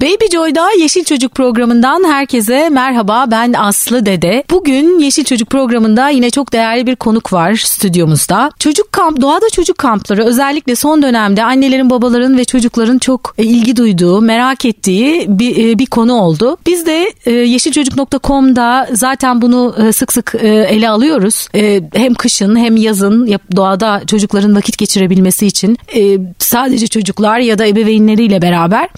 Baby Joy'da Yeşil Çocuk programından herkese merhaba ben Aslı Dede. Bugün Yeşil Çocuk programında yine çok değerli bir konuk var stüdyomuzda. Çocuk kamp, doğada çocuk kampları özellikle son dönemde annelerin, babaların ve çocukların çok e, ilgi duyduğu, merak ettiği bir, e, bir konu oldu. Biz de e, yeşilçocuk.com'da zaten bunu sık sık ele alıyoruz. Hem kışın hem yazın doğada çocukların vakit geçirebilmesi için sadece çocuklar ya da ebeveynleriyle beraber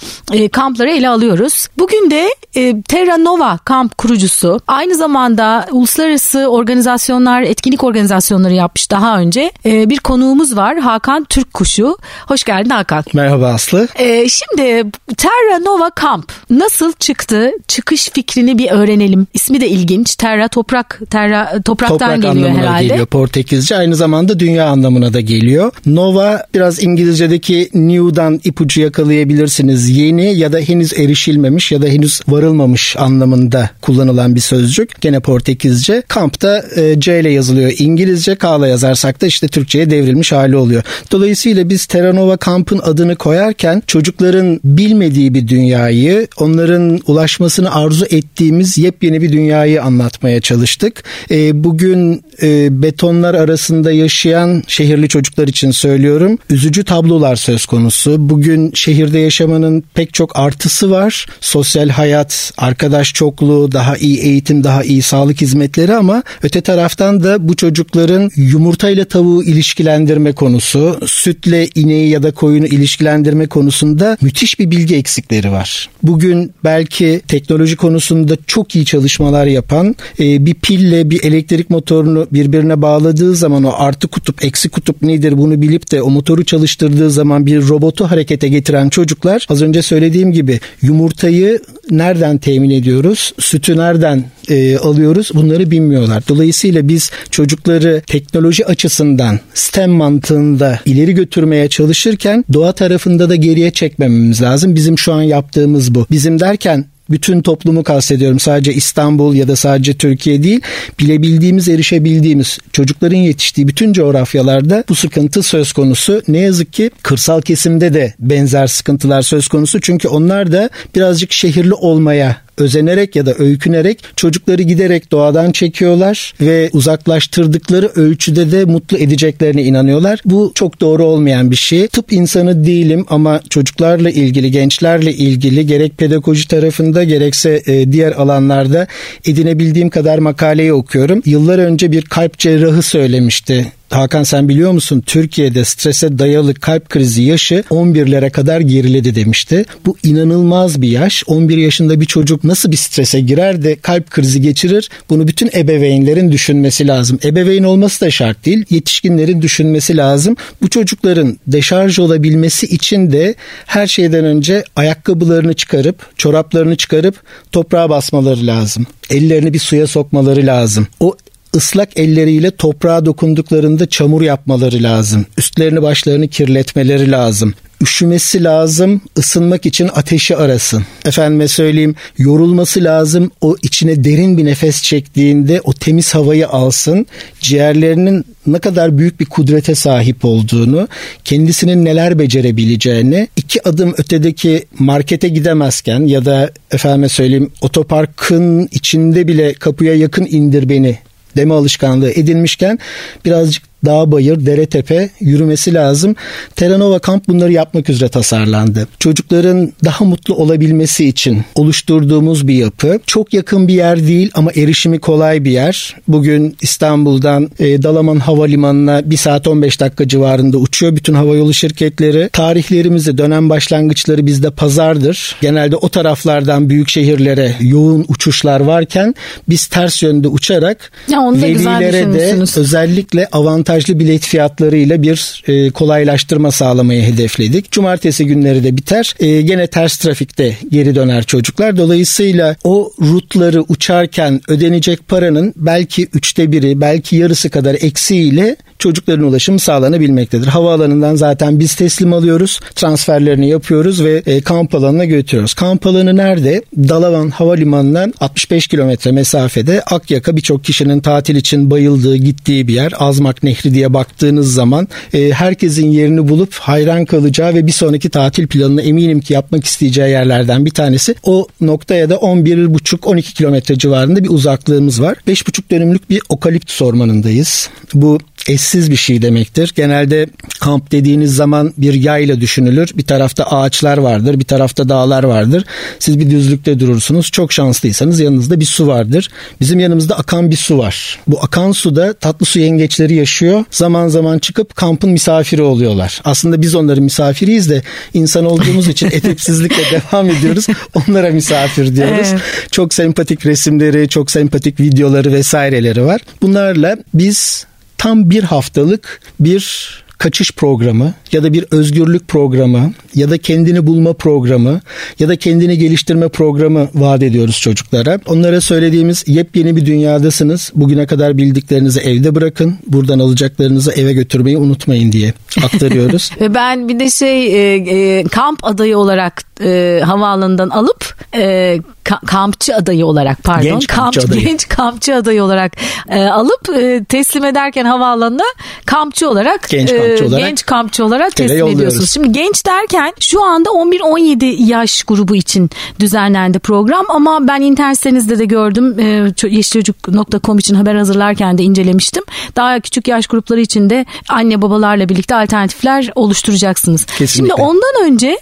kampları ele alıyoruz. Bugün de e, Terra Nova kamp kurucusu aynı zamanda uluslararası organizasyonlar, etkinlik organizasyonları yapmış daha önce e, bir konuğumuz var Hakan Türkkuşu. Hoş geldin Hakan. Merhaba Aslı. E, şimdi Terra Nova kamp nasıl çıktı? Çıkış fikrini bir öğrenelim. İsmi de ilginç. Terra toprak, Terra topraktan toprak geliyor herhalde. geliyor Portekizce. Aynı zamanda dünya anlamına da geliyor. Nova biraz İngilizce'deki new'dan ipucu yakalayabilirsiniz. Yeni ya da henüz erişilmemiş ya da henüz varılmamış anlamında kullanılan bir sözcük. Gene Portekizce. Kampta e, C ile yazılıyor. İngilizce K ile yazarsak da işte Türkçe'ye devrilmiş hali oluyor. Dolayısıyla biz Terranova kampın adını koyarken çocukların bilmediği bir dünyayı, onların ulaşmasını arzu ettiğimiz yepyeni bir dünyayı anlatmaya çalıştık. E, bugün e, betonlar arasında yaşayan şehirli çocuklar için söylüyorum. Üzücü tablolar söz konusu. Bugün şehirde yaşamanın pek çok artısı var. Sosyal hayat, arkadaş çokluğu, daha iyi eğitim, daha iyi sağlık hizmetleri ama öte taraftan da bu çocukların yumurtayla tavuğu ilişkilendirme konusu, sütle ineği ya da koyunu ilişkilendirme konusunda müthiş bir bilgi eksikleri var. Bugün belki teknoloji konusunda çok iyi çalışmalar yapan e, bir pille bir elektrik motorunu birbirine bağladığı zaman o artı kutup eksi kutup nedir bunu bilip de o motoru çalıştırdığı zaman bir robotu harekete getiren çocuklar az önce söylediğim gibi yumurtayı nereden temin ediyoruz? Sütü nereden e, alıyoruz? Bunları bilmiyorlar. Dolayısıyla biz çocukları teknoloji açısından STEM mantığında ileri götürmeye çalışırken doğa tarafında da geriye çekmememiz lazım. Bizim şu an yaptığımız bu. Bizim derken bütün toplumu kastediyorum. Sadece İstanbul ya da sadece Türkiye değil. Bilebildiğimiz, erişebildiğimiz çocukların yetiştiği bütün coğrafyalarda bu sıkıntı söz konusu. Ne yazık ki kırsal kesimde de benzer sıkıntılar söz konusu. Çünkü onlar da birazcık şehirli olmaya özenerek ya da öykünerek çocukları giderek doğadan çekiyorlar ve uzaklaştırdıkları ölçüde de mutlu edeceklerine inanıyorlar. Bu çok doğru olmayan bir şey. Tıp insanı değilim ama çocuklarla ilgili, gençlerle ilgili gerek pedagoji tarafında gerekse e, diğer alanlarda edinebildiğim kadar makaleyi okuyorum. Yıllar önce bir kalp cerrahı söylemişti Hakan sen biliyor musun Türkiye'de strese dayalı kalp krizi yaşı 11'lere kadar geriledi demişti. Bu inanılmaz bir yaş. 11 yaşında bir çocuk nasıl bir strese girer de kalp krizi geçirir? Bunu bütün ebeveynlerin düşünmesi lazım. Ebeveyn olması da şart değil. Yetişkinlerin düşünmesi lazım. Bu çocukların deşarj olabilmesi için de her şeyden önce ayakkabılarını çıkarıp, çoraplarını çıkarıp toprağa basmaları lazım. Ellerini bir suya sokmaları lazım. O ıslak elleriyle toprağa dokunduklarında çamur yapmaları lazım. Üstlerini başlarını kirletmeleri lazım üşümesi lazım ısınmak için ateşi arasın. Efendime söyleyeyim yorulması lazım o içine derin bir nefes çektiğinde o temiz havayı alsın. Ciğerlerinin ne kadar büyük bir kudrete sahip olduğunu, kendisinin neler becerebileceğini, iki adım ötedeki markete gidemezken ya da efendime söyleyeyim otoparkın içinde bile kapıya yakın indir beni deme alışkanlığı edinmişken birazcık dağ bayır, dere tepe yürümesi lazım. Terranova Kamp bunları yapmak üzere tasarlandı. Çocukların daha mutlu olabilmesi için oluşturduğumuz bir yapı. Çok yakın bir yer değil ama erişimi kolay bir yer. Bugün İstanbul'dan e, Dalaman Havalimanı'na 1 saat 15 dakika civarında uçuyor bütün havayolu şirketleri. Tarihlerimizi, dönem başlangıçları bizde pazardır. Genelde o taraflardan büyük şehirlere yoğun uçuşlar varken biz ters yönde uçarak ya velilere de özellikle avantaj avantajlı bilet fiyatlarıyla bir e, kolaylaştırma sağlamayı hedefledik. Cumartesi günleri de biter. E, gene ters trafikte geri döner çocuklar. Dolayısıyla o rutları uçarken ödenecek paranın belki üçte biri belki yarısı kadar eksiğiyle çocukların ulaşımı sağlanabilmektedir. Havaalanından zaten biz teslim alıyoruz, transferlerini yapıyoruz ve e, kamp alanına götürüyoruz. Kamp alanı nerede? Dalavan Havalimanı'ndan 65 kilometre mesafede Akyaka birçok kişinin tatil için bayıldığı, gittiği bir yer. Azmak Nehri diye baktığınız zaman e, herkesin yerini bulup hayran kalacağı ve bir sonraki tatil planını eminim ki yapmak isteyeceği yerlerden bir tanesi. O noktaya da 11,5-12 kilometre civarında bir uzaklığımız var. 5,5 dönümlük bir okaliptüs ormanındayız. Bu eşsiz bir şey demektir. Genelde kamp dediğiniz zaman bir yayla düşünülür. Bir tarafta ağaçlar vardır, bir tarafta dağlar vardır. Siz bir düzlükte durursunuz. Çok şanslıysanız yanınızda bir su vardır. Bizim yanımızda akan bir su var. Bu akan suda tatlı su yengeçleri yaşıyor. Zaman zaman çıkıp kampın misafiri oluyorlar. Aslında biz onların misafiriyiz de insan olduğumuz için edepsizlikle devam ediyoruz. Onlara misafir diyoruz. Evet. Çok sempatik resimleri, çok sempatik videoları vesaireleri var. Bunlarla biz tam bir haftalık bir kaçış programı ya da bir özgürlük programı ya da kendini bulma programı ya da kendini geliştirme programı vaat ediyoruz çocuklara. Onlara söylediğimiz yepyeni bir dünyadasınız. Bugüne kadar bildiklerinizi evde bırakın. Buradan alacaklarınızı eve götürmeyi unutmayın diye aktarıyoruz. Ve ben bir de şey e, e, kamp adayı olarak e, havaalanından alıp e, ka- kampçı adayı olarak pardon genç kampçı kamp, adayı. genç kampçı adayı olarak e, alıp e, teslim ederken havaalanına kampçı olarak genç kampçı e, olarak, genç kampçı olarak teslim ediyorsunuz. Şimdi genç derken şu anda 11-17 yaş grubu için düzenlendi program ama ben internet sitenizde de gördüm. E, yeşilçocuk.com için haber hazırlarken de incelemiştim. Daha küçük yaş grupları için de anne babalarla birlikte alternatifler oluşturacaksınız. Kesinlikle. Şimdi ondan önce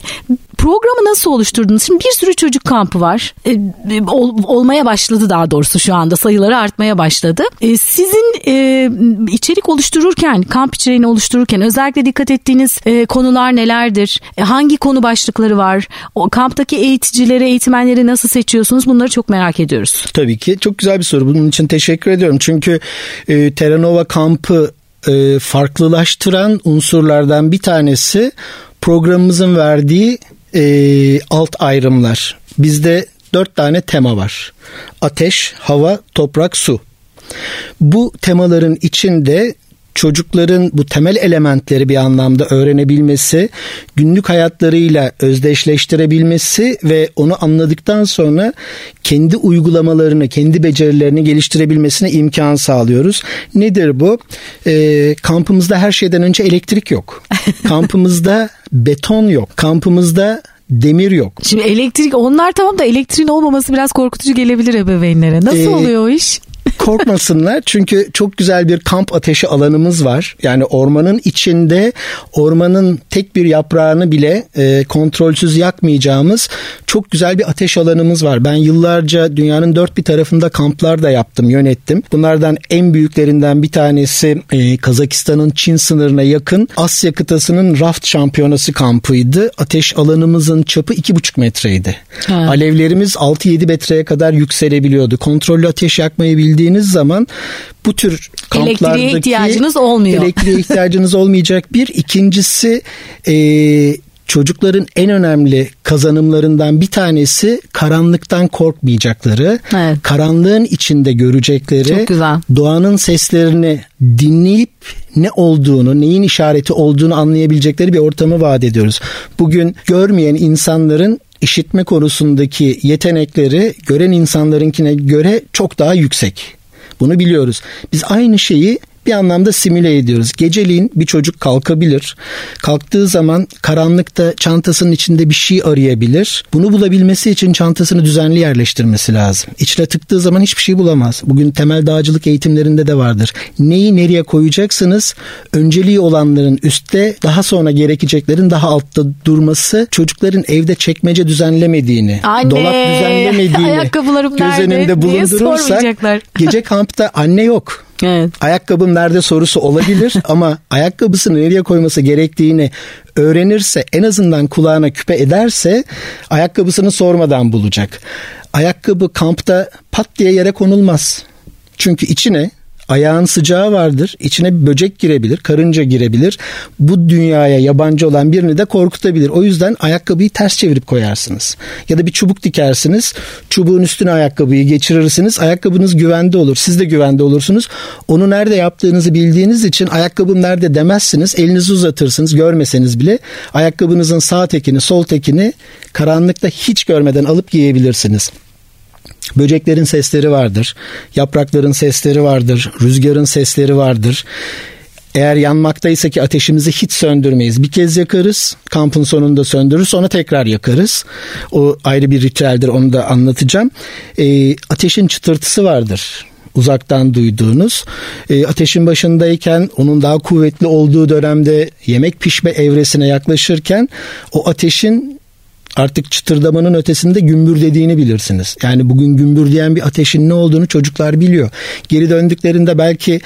programı nasıl oluşturdunuz? Şimdi bir sürü çocuk kampı var. E, e, ol, olmaya başladı daha doğrusu şu anda sayıları artmaya başladı. E, sizin e, içerik oluştururken, kamp içeriğini oluştururken özellikle dikkat ettiğiniz e, konular nelerdir? E, hangi konu başlıkları var? O kamptaki eğiticileri, eğitmenleri nasıl seçiyorsunuz? Bunları çok merak ediyoruz. Tabii ki. Çok güzel bir soru. Bunun için teşekkür ediyorum. Çünkü e, Terranova kampı e, farklılaştıran unsurlardan bir tanesi programımızın verdiği e, alt ayrımlar. Bizde dört tane tema var. Ateş, hava, toprak, su. Bu temaların içinde çocukların bu temel elementleri bir anlamda öğrenebilmesi, günlük hayatlarıyla özdeşleştirebilmesi ve onu anladıktan sonra kendi uygulamalarını, kendi becerilerini geliştirebilmesine imkan sağlıyoruz. Nedir bu? E, kampımızda her şeyden önce elektrik yok. kampımızda beton yok. Kampımızda demir yok. Şimdi elektrik onlar tamam da elektriğin olmaması biraz korkutucu gelebilir ebeveynlere. Nasıl ee, oluyor o iş? Korkmasınlar çünkü çok güzel bir kamp ateşi alanımız var. Yani ormanın içinde ormanın tek bir yaprağını bile e, kontrolsüz yakmayacağımız çok güzel bir ateş alanımız var. Ben yıllarca dünyanın dört bir tarafında kamplar da yaptım, yönettim. Bunlardan en büyüklerinden bir tanesi e, Kazakistan'ın Çin sınırına yakın Asya kıtasının raft şampiyonası kampıydı. Ateş alanımızın çapı iki buçuk metreydi. Ha. Alevlerimiz 6-7 metreye kadar yükselebiliyordu. Kontrollü ateş yakmayı bildiğiniz zaman bu tür kamplardaki elektriğe ihtiyacınız olmuyor. Elektriğe ihtiyacınız olmayacak bir. İkincisi e, çocukların en önemli kazanımlarından bir tanesi karanlıktan korkmayacakları, evet. karanlığın içinde görecekleri, doğanın seslerini dinleyip ne olduğunu, neyin işareti olduğunu anlayabilecekleri bir ortamı vaat ediyoruz. Bugün görmeyen insanların işitme konusundaki yetenekleri gören insanlarınkine göre çok daha yüksek. Bunu biliyoruz. Biz aynı şeyi bir anlamda simüle ediyoruz. Geceliğin bir çocuk kalkabilir. Kalktığı zaman karanlıkta çantasının içinde bir şey arayabilir. Bunu bulabilmesi için çantasını düzenli yerleştirmesi lazım. İçine tıktığı zaman hiçbir şey bulamaz. Bugün temel dağcılık eğitimlerinde de vardır. Neyi nereye koyacaksınız? Önceliği olanların üstte, daha sonra gerekeceklerin daha altta durması çocukların evde çekmece düzenlemediğini, anne, dolap düzenlemediğini göz önünde bulundurursak gece kampta anne yok. Evet. Ayakkabım nerede sorusu olabilir ama ayakkabısını nereye koyması gerektiğini öğrenirse en azından kulağına küpe ederse ayakkabısını sormadan bulacak. Ayakkabı kampta pat diye yere konulmaz. Çünkü içine Ayağın sıcağı vardır. İçine bir böcek girebilir, karınca girebilir. Bu dünyaya yabancı olan birini de korkutabilir. O yüzden ayakkabıyı ters çevirip koyarsınız. Ya da bir çubuk dikersiniz. Çubuğun üstüne ayakkabıyı geçirirsiniz. Ayakkabınız güvende olur. Siz de güvende olursunuz. Onu nerede yaptığınızı bildiğiniz için ayakkabım nerede demezsiniz. Elinizi uzatırsınız görmeseniz bile. Ayakkabınızın sağ tekini, sol tekini karanlıkta hiç görmeden alıp giyebilirsiniz. Böceklerin sesleri vardır. Yaprakların sesleri vardır. Rüzgarın sesleri vardır. Eğer yanmaktaysa ki ateşimizi hiç söndürmeyiz. Bir kez yakarız, kampın sonunda söndürür, sonra tekrar yakarız. O ayrı bir ritüeldir, onu da anlatacağım. E, ateşin çıtırtısı vardır uzaktan duyduğunuz. E, ateşin başındayken onun daha kuvvetli olduğu dönemde yemek pişme evresine yaklaşırken o ateşin artık çıtırdamanın ötesinde gümbür dediğini bilirsiniz. Yani bugün gümbür diyen bir ateşin ne olduğunu çocuklar biliyor. Geri döndüklerinde belki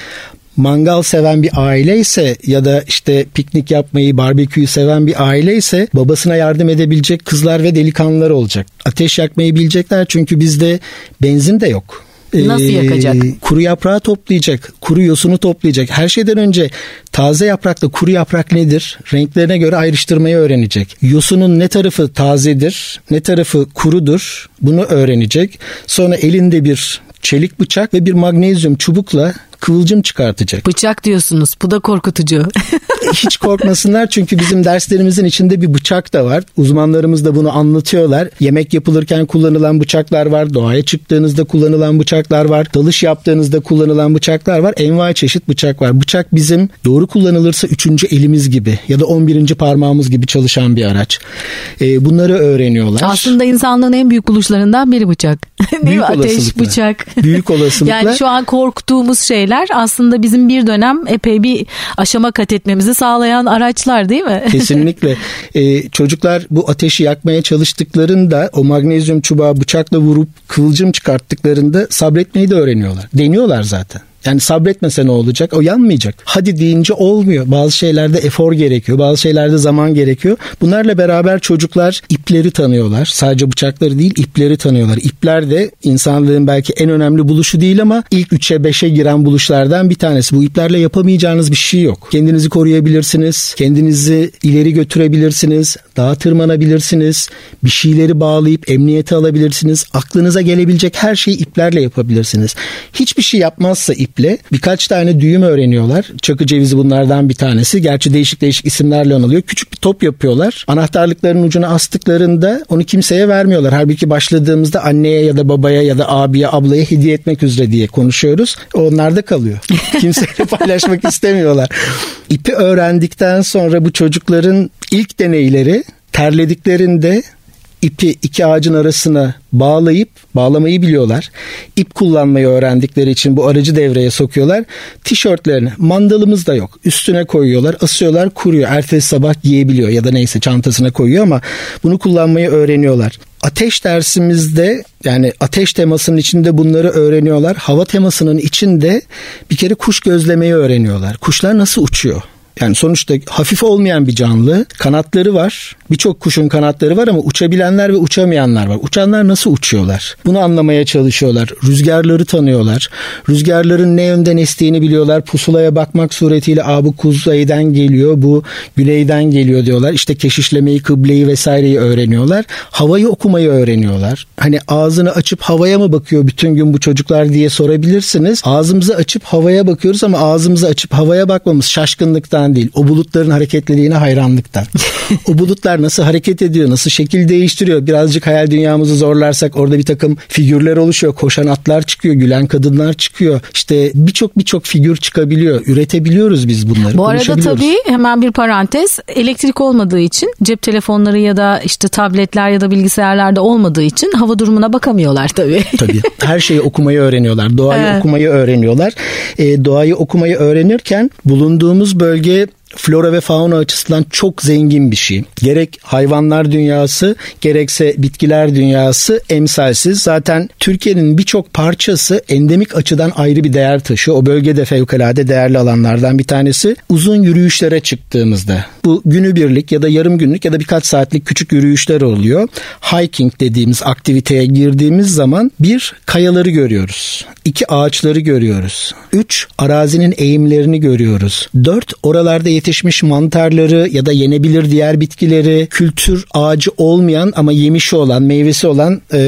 mangal seven bir aile ise ya da işte piknik yapmayı, barbeküyü seven bir aile ise babasına yardım edebilecek kızlar ve delikanlılar olacak. Ateş yakmayı bilecekler çünkü bizde benzin de yok. Nasıl ee, yakacak? kuru yaprağı toplayacak, kuru yosunu toplayacak. Her şeyden önce taze yaprakla kuru yaprak nedir? Renklerine göre ayrıştırmayı öğrenecek. Yosunun ne tarafı tazedir, ne tarafı kurudur bunu öğrenecek. Sonra elinde bir çelik bıçak ve bir magnezyum çubukla kıvılcım çıkartacak. Bıçak diyorsunuz. Bu da korkutucu. Hiç korkmasınlar çünkü bizim derslerimizin içinde bir bıçak da var. Uzmanlarımız da bunu anlatıyorlar. Yemek yapılırken kullanılan bıçaklar var. Doğaya çıktığınızda kullanılan bıçaklar var. Dalış yaptığınızda kullanılan bıçaklar var. Envai çeşit bıçak var. Bıçak bizim doğru kullanılırsa üçüncü elimiz gibi ya da on birinci parmağımız gibi çalışan bir araç. Ee, bunları öğreniyorlar. Aslında insanlığın en büyük buluşlarından biri bıçak. Değil büyük mi? Ateş, bıçak. Büyük olasılıkla. yani şu an korktuğumuz şeyler şeyler aslında bizim bir dönem epey bir aşama kat etmemizi sağlayan araçlar değil mi? Kesinlikle. Ee, çocuklar bu ateşi yakmaya çalıştıklarında o magnezyum çubuğa bıçakla vurup kıvılcım çıkarttıklarında sabretmeyi de öğreniyorlar. Deniyorlar zaten. Yani sabretmese ne olacak? O yanmayacak. Hadi deyince olmuyor. Bazı şeylerde efor gerekiyor. Bazı şeylerde zaman gerekiyor. Bunlarla beraber çocuklar ipleri tanıyorlar. Sadece bıçakları değil ipleri tanıyorlar. İpler de insanlığın belki en önemli buluşu değil ama ilk 3'e 5'e giren buluşlardan bir tanesi. Bu iplerle yapamayacağınız bir şey yok. Kendinizi koruyabilirsiniz. Kendinizi ileri götürebilirsiniz. Dağa tırmanabilirsiniz. Bir şeyleri bağlayıp emniyete alabilirsiniz. Aklınıza gelebilecek her şeyi iplerle yapabilirsiniz. Hiçbir şey yapmazsa ip iple birkaç tane düğüm öğreniyorlar. Çakı cevizi bunlardan bir tanesi. Gerçi değişik değişik isimlerle anılıyor. Küçük bir top yapıyorlar. Anahtarlıkların ucuna astıklarında onu kimseye vermiyorlar. Halbuki başladığımızda anneye ya da babaya ya da abiye ablaya hediye etmek üzere diye konuşuyoruz. Onlar da kalıyor. Kimseyle paylaşmak istemiyorlar. İpi öğrendikten sonra bu çocukların ilk deneyleri terlediklerinde ipi iki ağacın arasına bağlayıp bağlamayı biliyorlar. İp kullanmayı öğrendikleri için bu aracı devreye sokuyorlar. Tişörtlerini mandalımız da yok. Üstüne koyuyorlar, asıyorlar, kuruyor. Ertesi sabah giyebiliyor ya da neyse çantasına koyuyor ama bunu kullanmayı öğreniyorlar. Ateş dersimizde yani ateş temasının içinde bunları öğreniyorlar. Hava temasının içinde bir kere kuş gözlemeyi öğreniyorlar. Kuşlar nasıl uçuyor? Yani sonuçta hafif olmayan bir canlı. Kanatları var. Birçok kuşun kanatları var ama uçabilenler ve uçamayanlar var. Uçanlar nasıl uçuyorlar? Bunu anlamaya çalışıyorlar. Rüzgarları tanıyorlar. Rüzgarların ne yönden estiğini biliyorlar. Pusulaya bakmak suretiyle Aa, bu kuzeyden geliyor, bu güneyden geliyor diyorlar. İşte keşişlemeyi, kıbleyi vesaireyi öğreniyorlar. Havayı okumayı öğreniyorlar. Hani ağzını açıp havaya mı bakıyor bütün gün bu çocuklar diye sorabilirsiniz. Ağzımızı açıp havaya bakıyoruz ama ağzımızı açıp havaya bakmamız şaşkınlıktan hayranlıktan değil. O bulutların hareketliliğine hayranlıktan. o bulutlar nasıl hareket ediyor, nasıl şekil değiştiriyor. Birazcık hayal dünyamızı zorlarsak orada bir takım figürler oluşuyor. Koşan atlar çıkıyor, gülen kadınlar çıkıyor. İşte birçok birçok figür çıkabiliyor. Üretebiliyoruz biz bunları. Bu arada tabii hemen bir parantez. Elektrik olmadığı için cep telefonları ya da işte tabletler ya da bilgisayarlarda olmadığı için hava durumuna bakamıyorlar tabii. tabii. Her şeyi okumayı öğreniyorlar. Doğayı evet. okumayı öğreniyorlar. E, doğayı okumayı öğrenirken bulunduğumuz bölge Yep flora ve fauna açısından çok zengin bir şey. Gerek hayvanlar dünyası gerekse bitkiler dünyası emsalsiz. Zaten Türkiye'nin birçok parçası endemik açıdan ayrı bir değer taşıyor. O bölgede fevkalade değerli alanlardan bir tanesi. Uzun yürüyüşlere çıktığımızda bu günübirlik ya da yarım günlük ya da birkaç saatlik küçük yürüyüşler oluyor. Hiking dediğimiz aktiviteye girdiğimiz zaman bir kayaları görüyoruz. iki ağaçları görüyoruz. Üç arazinin eğimlerini görüyoruz. Dört oralarda yetişmiş mantarları ya da yenebilir diğer bitkileri, kültür ağacı olmayan ama yemişi olan, meyvesi olan e,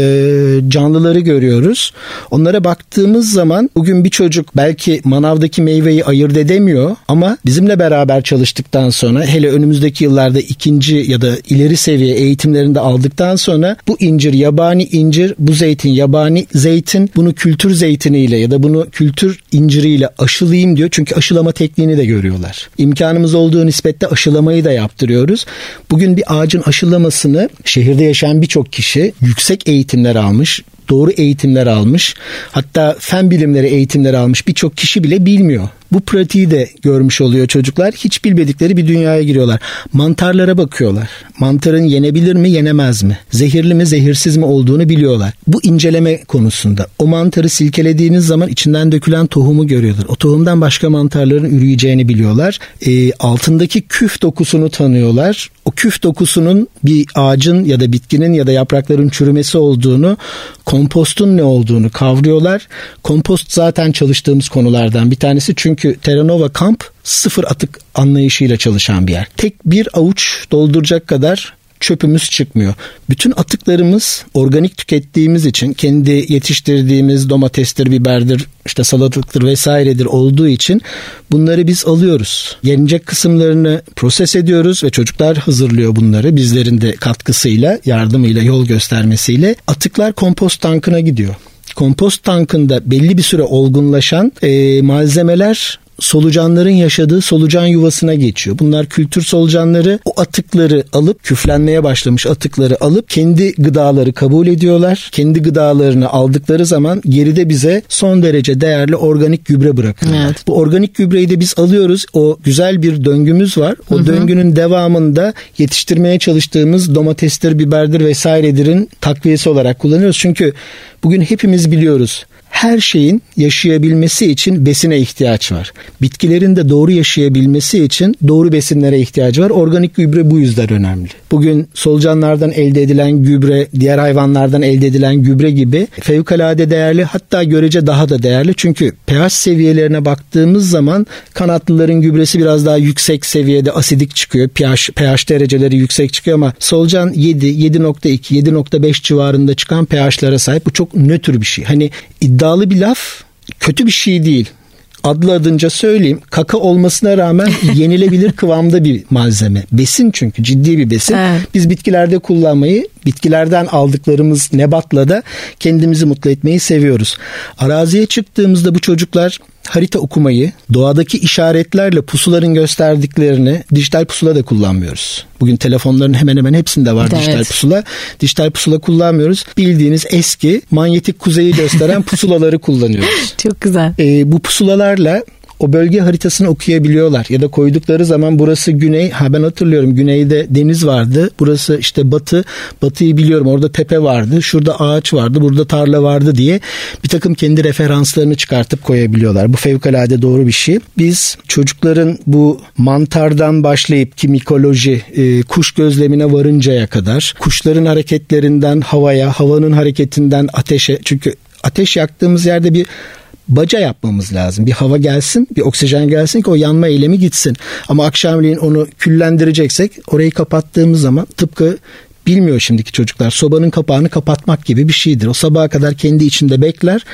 canlıları görüyoruz. Onlara baktığımız zaman bugün bir çocuk belki manavdaki meyveyi ayırt edemiyor ama bizimle beraber çalıştıktan sonra hele önümüzdeki yıllarda ikinci ya da ileri seviye eğitimlerinde aldıktan sonra bu incir yabani incir, bu zeytin yabani zeytin, bunu kültür zeytiniyle ya da bunu kültür inciriyle aşılayayım diyor. Çünkü aşılama tekniğini de görüyorlar. İmkanımız olduğu nispette aşılamayı da yaptırıyoruz. Bugün bir ağacın aşılamasını şehirde yaşayan birçok kişi yüksek eğitimler almış, doğru eğitimler almış hatta fen bilimleri eğitimleri almış birçok kişi bile bilmiyor. Bu pratiği de görmüş oluyor çocuklar. Hiç bilmedikleri bir dünyaya giriyorlar. Mantarlara bakıyorlar. Mantarın yenebilir mi, yenemez mi? Zehirli mi, zehirsiz mi olduğunu biliyorlar. Bu inceleme konusunda. O mantarı silkelediğiniz zaman içinden dökülen tohumu görüyorlar. O tohumdan başka mantarların üreyeceğini biliyorlar. E, altındaki küf dokusunu tanıyorlar. O küf dokusunun bir ağacın ya da bitkinin ya da yaprakların çürümesi olduğunu, kompostun ne olduğunu kavruyorlar. Kompost zaten çalıştığımız konulardan bir tanesi. Çünkü Terranova Kamp sıfır atık anlayışıyla çalışan bir yer. Tek bir avuç dolduracak kadar çöpümüz çıkmıyor. Bütün atıklarımız organik tükettiğimiz için kendi yetiştirdiğimiz domatestir, biberdir, işte salatalıktır vesairedir olduğu için bunları biz alıyoruz. Yenecek kısımlarını proses ediyoruz ve çocuklar hazırlıyor bunları bizlerin de katkısıyla, yardımıyla, yol göstermesiyle. Atıklar kompost tankına gidiyor kompost tankında belli bir süre olgunlaşan e, malzemeler solucanların yaşadığı solucan yuvasına geçiyor. Bunlar kültür solucanları o atıkları alıp küflenmeye başlamış atıkları alıp kendi gıdaları kabul ediyorlar. Kendi gıdalarını aldıkları zaman geride bize son derece değerli organik gübre bırakıyorlar. Evet. Bu organik gübreyi de biz alıyoruz. O güzel bir döngümüz var. O Hı-hı. döngünün devamında yetiştirmeye çalıştığımız domatestir, biberdir vesairedirin takviyesi olarak kullanıyoruz. Çünkü bugün hepimiz biliyoruz her şeyin yaşayabilmesi için besine ihtiyaç var. Bitkilerin de doğru yaşayabilmesi için doğru besinlere ihtiyacı var. Organik gübre bu yüzden önemli. Bugün solucanlardan elde edilen gübre, diğer hayvanlardan elde edilen gübre gibi fevkalade değerli hatta görece daha da değerli. Çünkü pH seviyelerine baktığımız zaman kanatlıların gübresi biraz daha yüksek seviyede asidik çıkıyor. pH, pH dereceleri yüksek çıkıyor ama solucan 7, 7.2, 7.5 civarında çıkan pH'lara sahip. Bu çok nötr bir şey. Hani iddialı bir laf kötü bir şey değil adlı adınca söyleyeyim kaka olmasına rağmen yenilebilir kıvamda bir malzeme. Besin çünkü ciddi bir besin. Evet. Biz bitkilerde kullanmayı bitkilerden aldıklarımız nebatla da kendimizi mutlu etmeyi seviyoruz. Araziye çıktığımızda bu çocuklar harita okumayı, doğadaki işaretlerle pusuların gösterdiklerini dijital pusula da kullanmıyoruz. Bugün telefonların hemen hemen hepsinde var evet. dijital pusula. Dijital pusula kullanmıyoruz. Bildiğiniz eski manyetik kuzeyi gösteren pusulaları kullanıyoruz. Çok güzel. Ee, bu pusulalarla o bölge haritasını okuyabiliyorlar. Ya da koydukları zaman burası güney. Ha ben hatırlıyorum güneyde deniz vardı. Burası işte batı. Batıyı biliyorum orada tepe vardı. Şurada ağaç vardı burada tarla vardı diye bir takım kendi referanslarını çıkartıp koyabiliyorlar. Bu fevkalade doğru bir şey. Biz çocukların bu mantardan başlayıp kimikoloji e, kuş gözlemine varıncaya kadar kuşların hareketlerinden havaya havanın hareketinden ateşe çünkü ateş yaktığımız yerde bir baca yapmamız lazım. Bir hava gelsin, bir oksijen gelsin ki o yanma eylemi gitsin. Ama akşamleyin onu küllendireceksek orayı kapattığımız zaman tıpkı bilmiyor şimdiki çocuklar. Sobanın kapağını kapatmak gibi bir şeydir. O sabaha kadar kendi içinde bekler.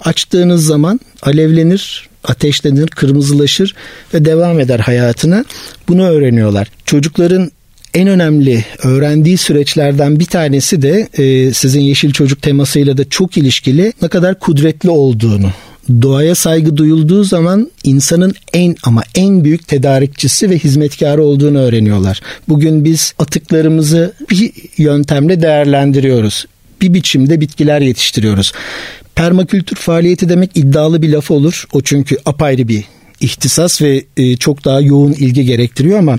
Açtığınız zaman alevlenir, ateşlenir, kırmızılaşır ve devam eder hayatına. Bunu öğreniyorlar. Çocukların en önemli öğrendiği süreçlerden bir tanesi de e, sizin yeşil çocuk temasıyla da çok ilişkili ne kadar kudretli olduğunu doğaya saygı duyulduğu zaman insanın en ama en büyük tedarikçisi ve hizmetkarı olduğunu öğreniyorlar. Bugün biz atıklarımızı bir yöntemle değerlendiriyoruz. Bir biçimde bitkiler yetiştiriyoruz. Permakültür faaliyeti demek iddialı bir laf olur. O çünkü apayrı bir ihtisas ve e, çok daha yoğun ilgi gerektiriyor ama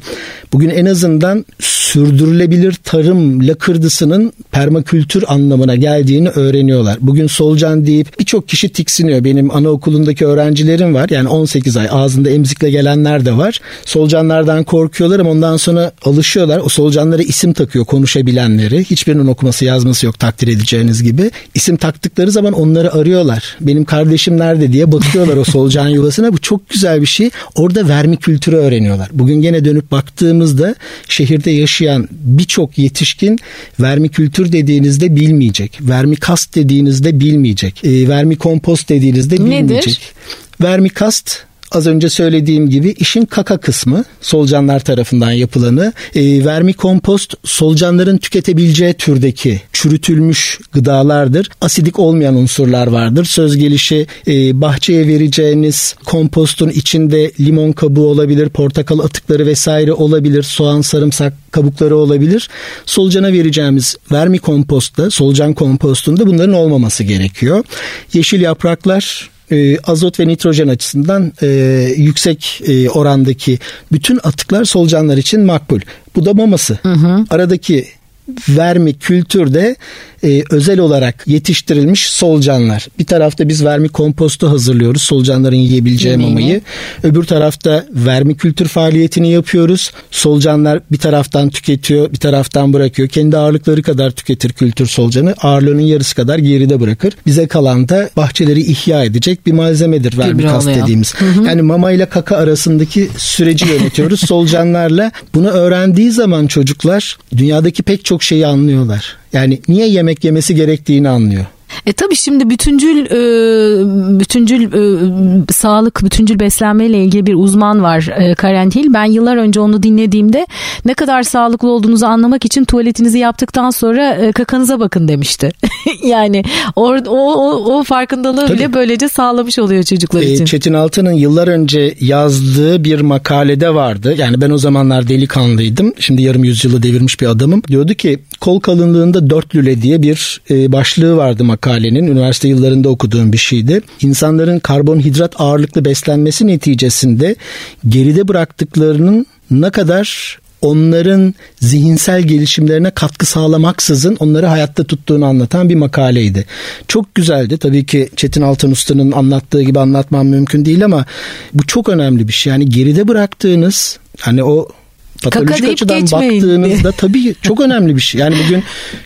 bugün en azından sürdürülebilir tarım lakırdısının permakültür anlamına geldiğini öğreniyorlar. Bugün solucan deyip birçok kişi tiksiniyor. Benim anaokulundaki öğrencilerim var. Yani 18 ay ağzında emzikle gelenler de var. Solucanlardan korkuyorlar ama ondan sonra alışıyorlar. O solucanlara isim takıyor konuşabilenleri. Hiçbirinin okuması yazması yok takdir edeceğiniz gibi. İsim taktıkları zaman onları arıyorlar. Benim kardeşim nerede diye bakıyorlar o solucan yuvasına. Bu çok güzel bir şey. Orada vermi kültürü öğreniyorlar. Bugün gene dönüp baktığımızda şehirde yaşayan birçok yetişkin vermi kültür dediğinizde bilmeyecek. Vermi kast dediğinizde bilmeyecek. E, vermi kompost dediğinizde bilmeyecek. Nedir? Vermi kast az önce söylediğim gibi işin kaka kısmı solucanlar tarafından yapılanı. E, vermikompost solucanların tüketebileceği türdeki çürütülmüş gıdalardır. Asidik olmayan unsurlar vardır. Söz gelişi e, bahçeye vereceğiniz kompostun içinde limon kabuğu olabilir, portakal atıkları vesaire olabilir, soğan, sarımsak kabukları olabilir. Solucana vereceğimiz vermikompostta, solucan kompostunda bunların olmaması gerekiyor. Yeşil yapraklar e, azot ve nitrojen açısından e, yüksek e, orandaki bütün atıklar solucanlar için makbul. Bu da maması. Hı hı. Aradaki vermi kültürde e, özel olarak yetiştirilmiş solucanlar. Bir tarafta biz vermi kompostu hazırlıyoruz solucanların yiyebileceği Yemeğini. mamayı. Öbür tarafta vermi kültür faaliyetini yapıyoruz. Solucanlar bir taraftan tüketiyor, bir taraftan bırakıyor. Kendi ağırlıkları kadar tüketir kültür solucanı. Ağırlığının yarısı kadar geride bırakır. Bize kalan da bahçeleri ihya edecek bir malzemedir vermi kas dediğimiz. Hı hı. Yani mama ile kaka arasındaki süreci yönetiyoruz solucanlarla. Bunu öğrendiği zaman çocuklar dünyadaki pek çok şeyi anlıyorlar. Yani niye yemek yemesi gerektiğini anlıyor. E tabii şimdi bütüncül e, bütüncül e, sağlık, bütüncül beslenme ile ilgili bir uzman var e, Karen Hill. Ben yıllar önce onu dinlediğimde ne kadar sağlıklı olduğunuzu anlamak için tuvaletinizi yaptıktan sonra e, kakanıza bakın demişti. yani or, o, o, o farkındalığı tabii. bile böylece sağlamış oluyor çocuklar e, için. Çetin Altan'ın yıllar önce yazdığı bir makalede vardı. Yani ben o zamanlar delikanlıydım. Şimdi yarım yüzyılı devirmiş bir adamım. Diyordu ki kol kalınlığında dört lüle diye bir e, başlığı vardı makalede makalenin üniversite yıllarında okuduğum bir şeydi. İnsanların karbonhidrat ağırlıklı beslenmesi neticesinde geride bıraktıklarının ne kadar onların zihinsel gelişimlerine katkı sağlamaksızın onları hayatta tuttuğunu anlatan bir makaleydi. Çok güzeldi. Tabii ki Çetin Altan Usta'nın anlattığı gibi anlatmam mümkün değil ama bu çok önemli bir şey. Yani geride bıraktığınız hani o patolojik açıdan baktığınızda tabii çok önemli bir şey. Yani bugün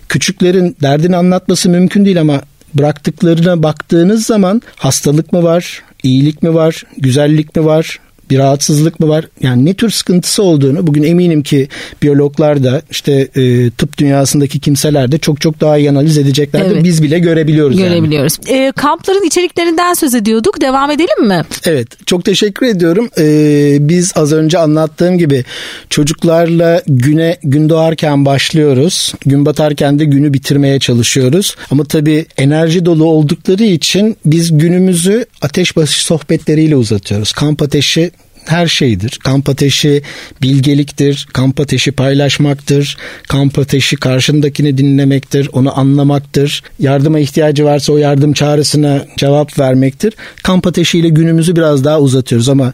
küçüklerin derdini anlatması mümkün değil ama bıraktıklarına baktığınız zaman hastalık mı var, iyilik mi var, güzellik mi var, bir rahatsızlık mı var? Yani ne tür sıkıntısı olduğunu bugün eminim ki biyologlar da işte e, tıp dünyasındaki kimseler de çok çok daha iyi analiz edeceklerdir. Evet. Biz bile görebiliyoruz. Görebiliyoruz. Yani. E, kampların içeriklerinden söz ediyorduk. Devam edelim mi? Evet. Çok teşekkür ediyorum. E, biz az önce anlattığım gibi çocuklarla güne gün doğarken başlıyoruz. Gün batarken de günü bitirmeye çalışıyoruz. Ama tabii enerji dolu oldukları için biz günümüzü ateş başı sohbetleriyle uzatıyoruz. Kamp ateşi her şeydir. Kamp ateşi bilgeliktir, kamp ateşi paylaşmaktır, kamp ateşi karşındakini dinlemektir, onu anlamaktır. Yardıma ihtiyacı varsa o yardım çağrısına cevap vermektir. Kamp ateşiyle günümüzü biraz daha uzatıyoruz ama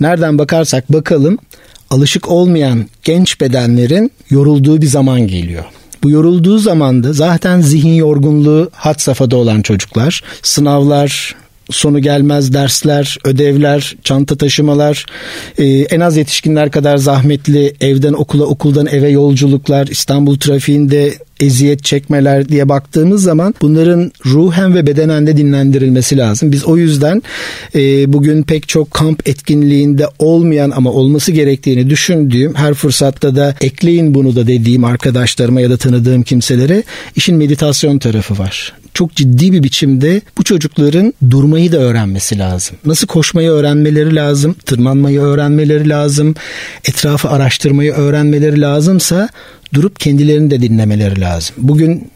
nereden bakarsak bakalım alışık olmayan genç bedenlerin yorulduğu bir zaman geliyor. Bu yorulduğu zamanda zaten zihin yorgunluğu hat safhada olan çocuklar, sınavlar, sonu gelmez dersler, ödevler, çanta taşımalar, e, en az yetişkinler kadar zahmetli evden okula, okuldan eve yolculuklar, İstanbul trafiğinde eziyet çekmeler diye baktığımız zaman bunların ruhen ve bedenen de dinlendirilmesi lazım. Biz o yüzden e, bugün pek çok kamp etkinliğinde olmayan ama olması gerektiğini düşündüğüm her fırsatta da ekleyin bunu da dediğim arkadaşlarıma ya da tanıdığım kimselere işin meditasyon tarafı var çok ciddi bir biçimde bu çocukların durmayı da öğrenmesi lazım. Nasıl koşmayı öğrenmeleri lazım, tırmanmayı öğrenmeleri lazım, etrafı araştırmayı öğrenmeleri lazımsa durup kendilerini de dinlemeleri lazım. Bugün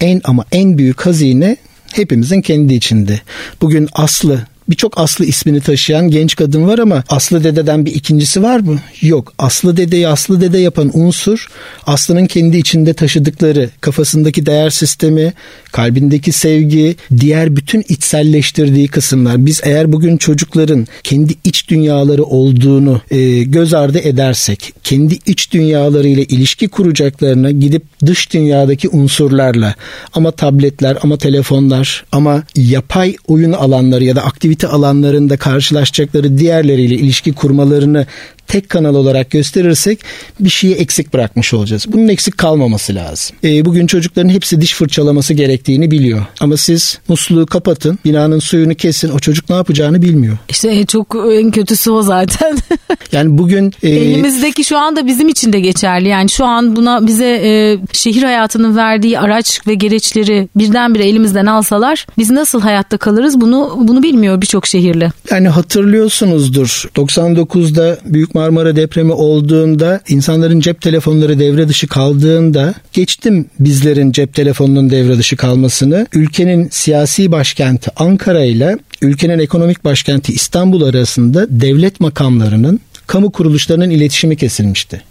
en ama en büyük hazine hepimizin kendi içinde. Bugün Aslı birçok Aslı ismini taşıyan genç kadın var ama Aslı dededen bir ikincisi var mı? Yok. Aslı dedeyi Aslı dede yapan unsur Aslı'nın kendi içinde taşıdıkları kafasındaki değer sistemi, kalbindeki sevgi, diğer bütün içselleştirdiği kısımlar. Biz eğer bugün çocukların kendi iç dünyaları olduğunu e, göz ardı edersek, kendi iç dünyalarıyla ilişki kuracaklarına gidip dış dünyadaki unsurlarla ama tabletler ama telefonlar ama yapay oyun alanları ya da aktivite alanlarında karşılaşacakları diğerleriyle ilişki kurmalarını tek kanal olarak gösterirsek bir şeyi eksik bırakmış olacağız. Bunun eksik kalmaması lazım. E, bugün çocukların hepsi diş fırçalaması gerektiğini biliyor. Ama siz musluğu kapatın, binanın suyunu kesin. O çocuk ne yapacağını bilmiyor. İşte çok en kötüsü o zaten. yani bugün... E, Elimizdeki şu anda bizim için de geçerli. Yani şu an buna bize e, şehir hayatının verdiği araç ve gereçleri birdenbire elimizden alsalar biz nasıl hayatta kalırız bunu bunu bilmiyor birçok şehirli. Yani hatırlıyorsunuzdur 99'da Büyük Marmara depremi olduğunda insanların cep telefonları devre dışı kaldığında geçtim bizlerin cep telefonunun devre dışı kalmasını. Ülkenin siyasi başkenti Ankara ile ülkenin ekonomik başkenti İstanbul arasında devlet makamlarının kamu kuruluşlarının iletişimi kesilmişti.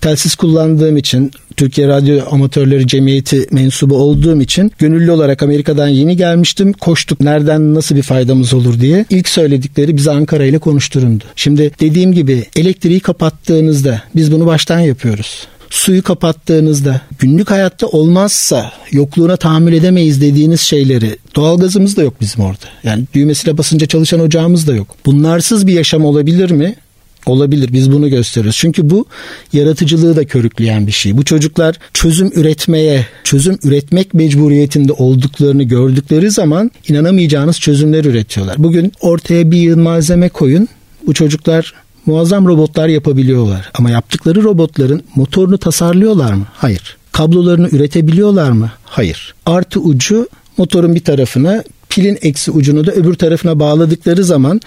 Telsiz kullandığım için Türkiye Radyo Amatörleri Cemiyeti mensubu olduğum için gönüllü olarak Amerika'dan yeni gelmiştim. Koştuk nereden nasıl bir faydamız olur diye. İlk söyledikleri bize Ankara ile konuşturundu. Şimdi dediğim gibi elektriği kapattığınızda biz bunu baştan yapıyoruz suyu kapattığınızda günlük hayatta olmazsa yokluğuna tahammül edemeyiz dediğiniz şeyleri doğalgazımız da yok bizim orada. Yani düğmesiyle basınca çalışan ocağımız da yok. Bunlarsız bir yaşam olabilir mi? Olabilir biz bunu gösteriyoruz. Çünkü bu yaratıcılığı da körükleyen bir şey. Bu çocuklar çözüm üretmeye, çözüm üretmek mecburiyetinde olduklarını gördükleri zaman inanamayacağınız çözümler üretiyorlar. Bugün ortaya bir yığın malzeme koyun. Bu çocuklar muazzam robotlar yapabiliyorlar. Ama yaptıkları robotların motorunu tasarlıyorlar mı? Hayır. Kablolarını üretebiliyorlar mı? Hayır. Artı ucu motorun bir tarafına, pilin eksi ucunu da öbür tarafına bağladıkları zaman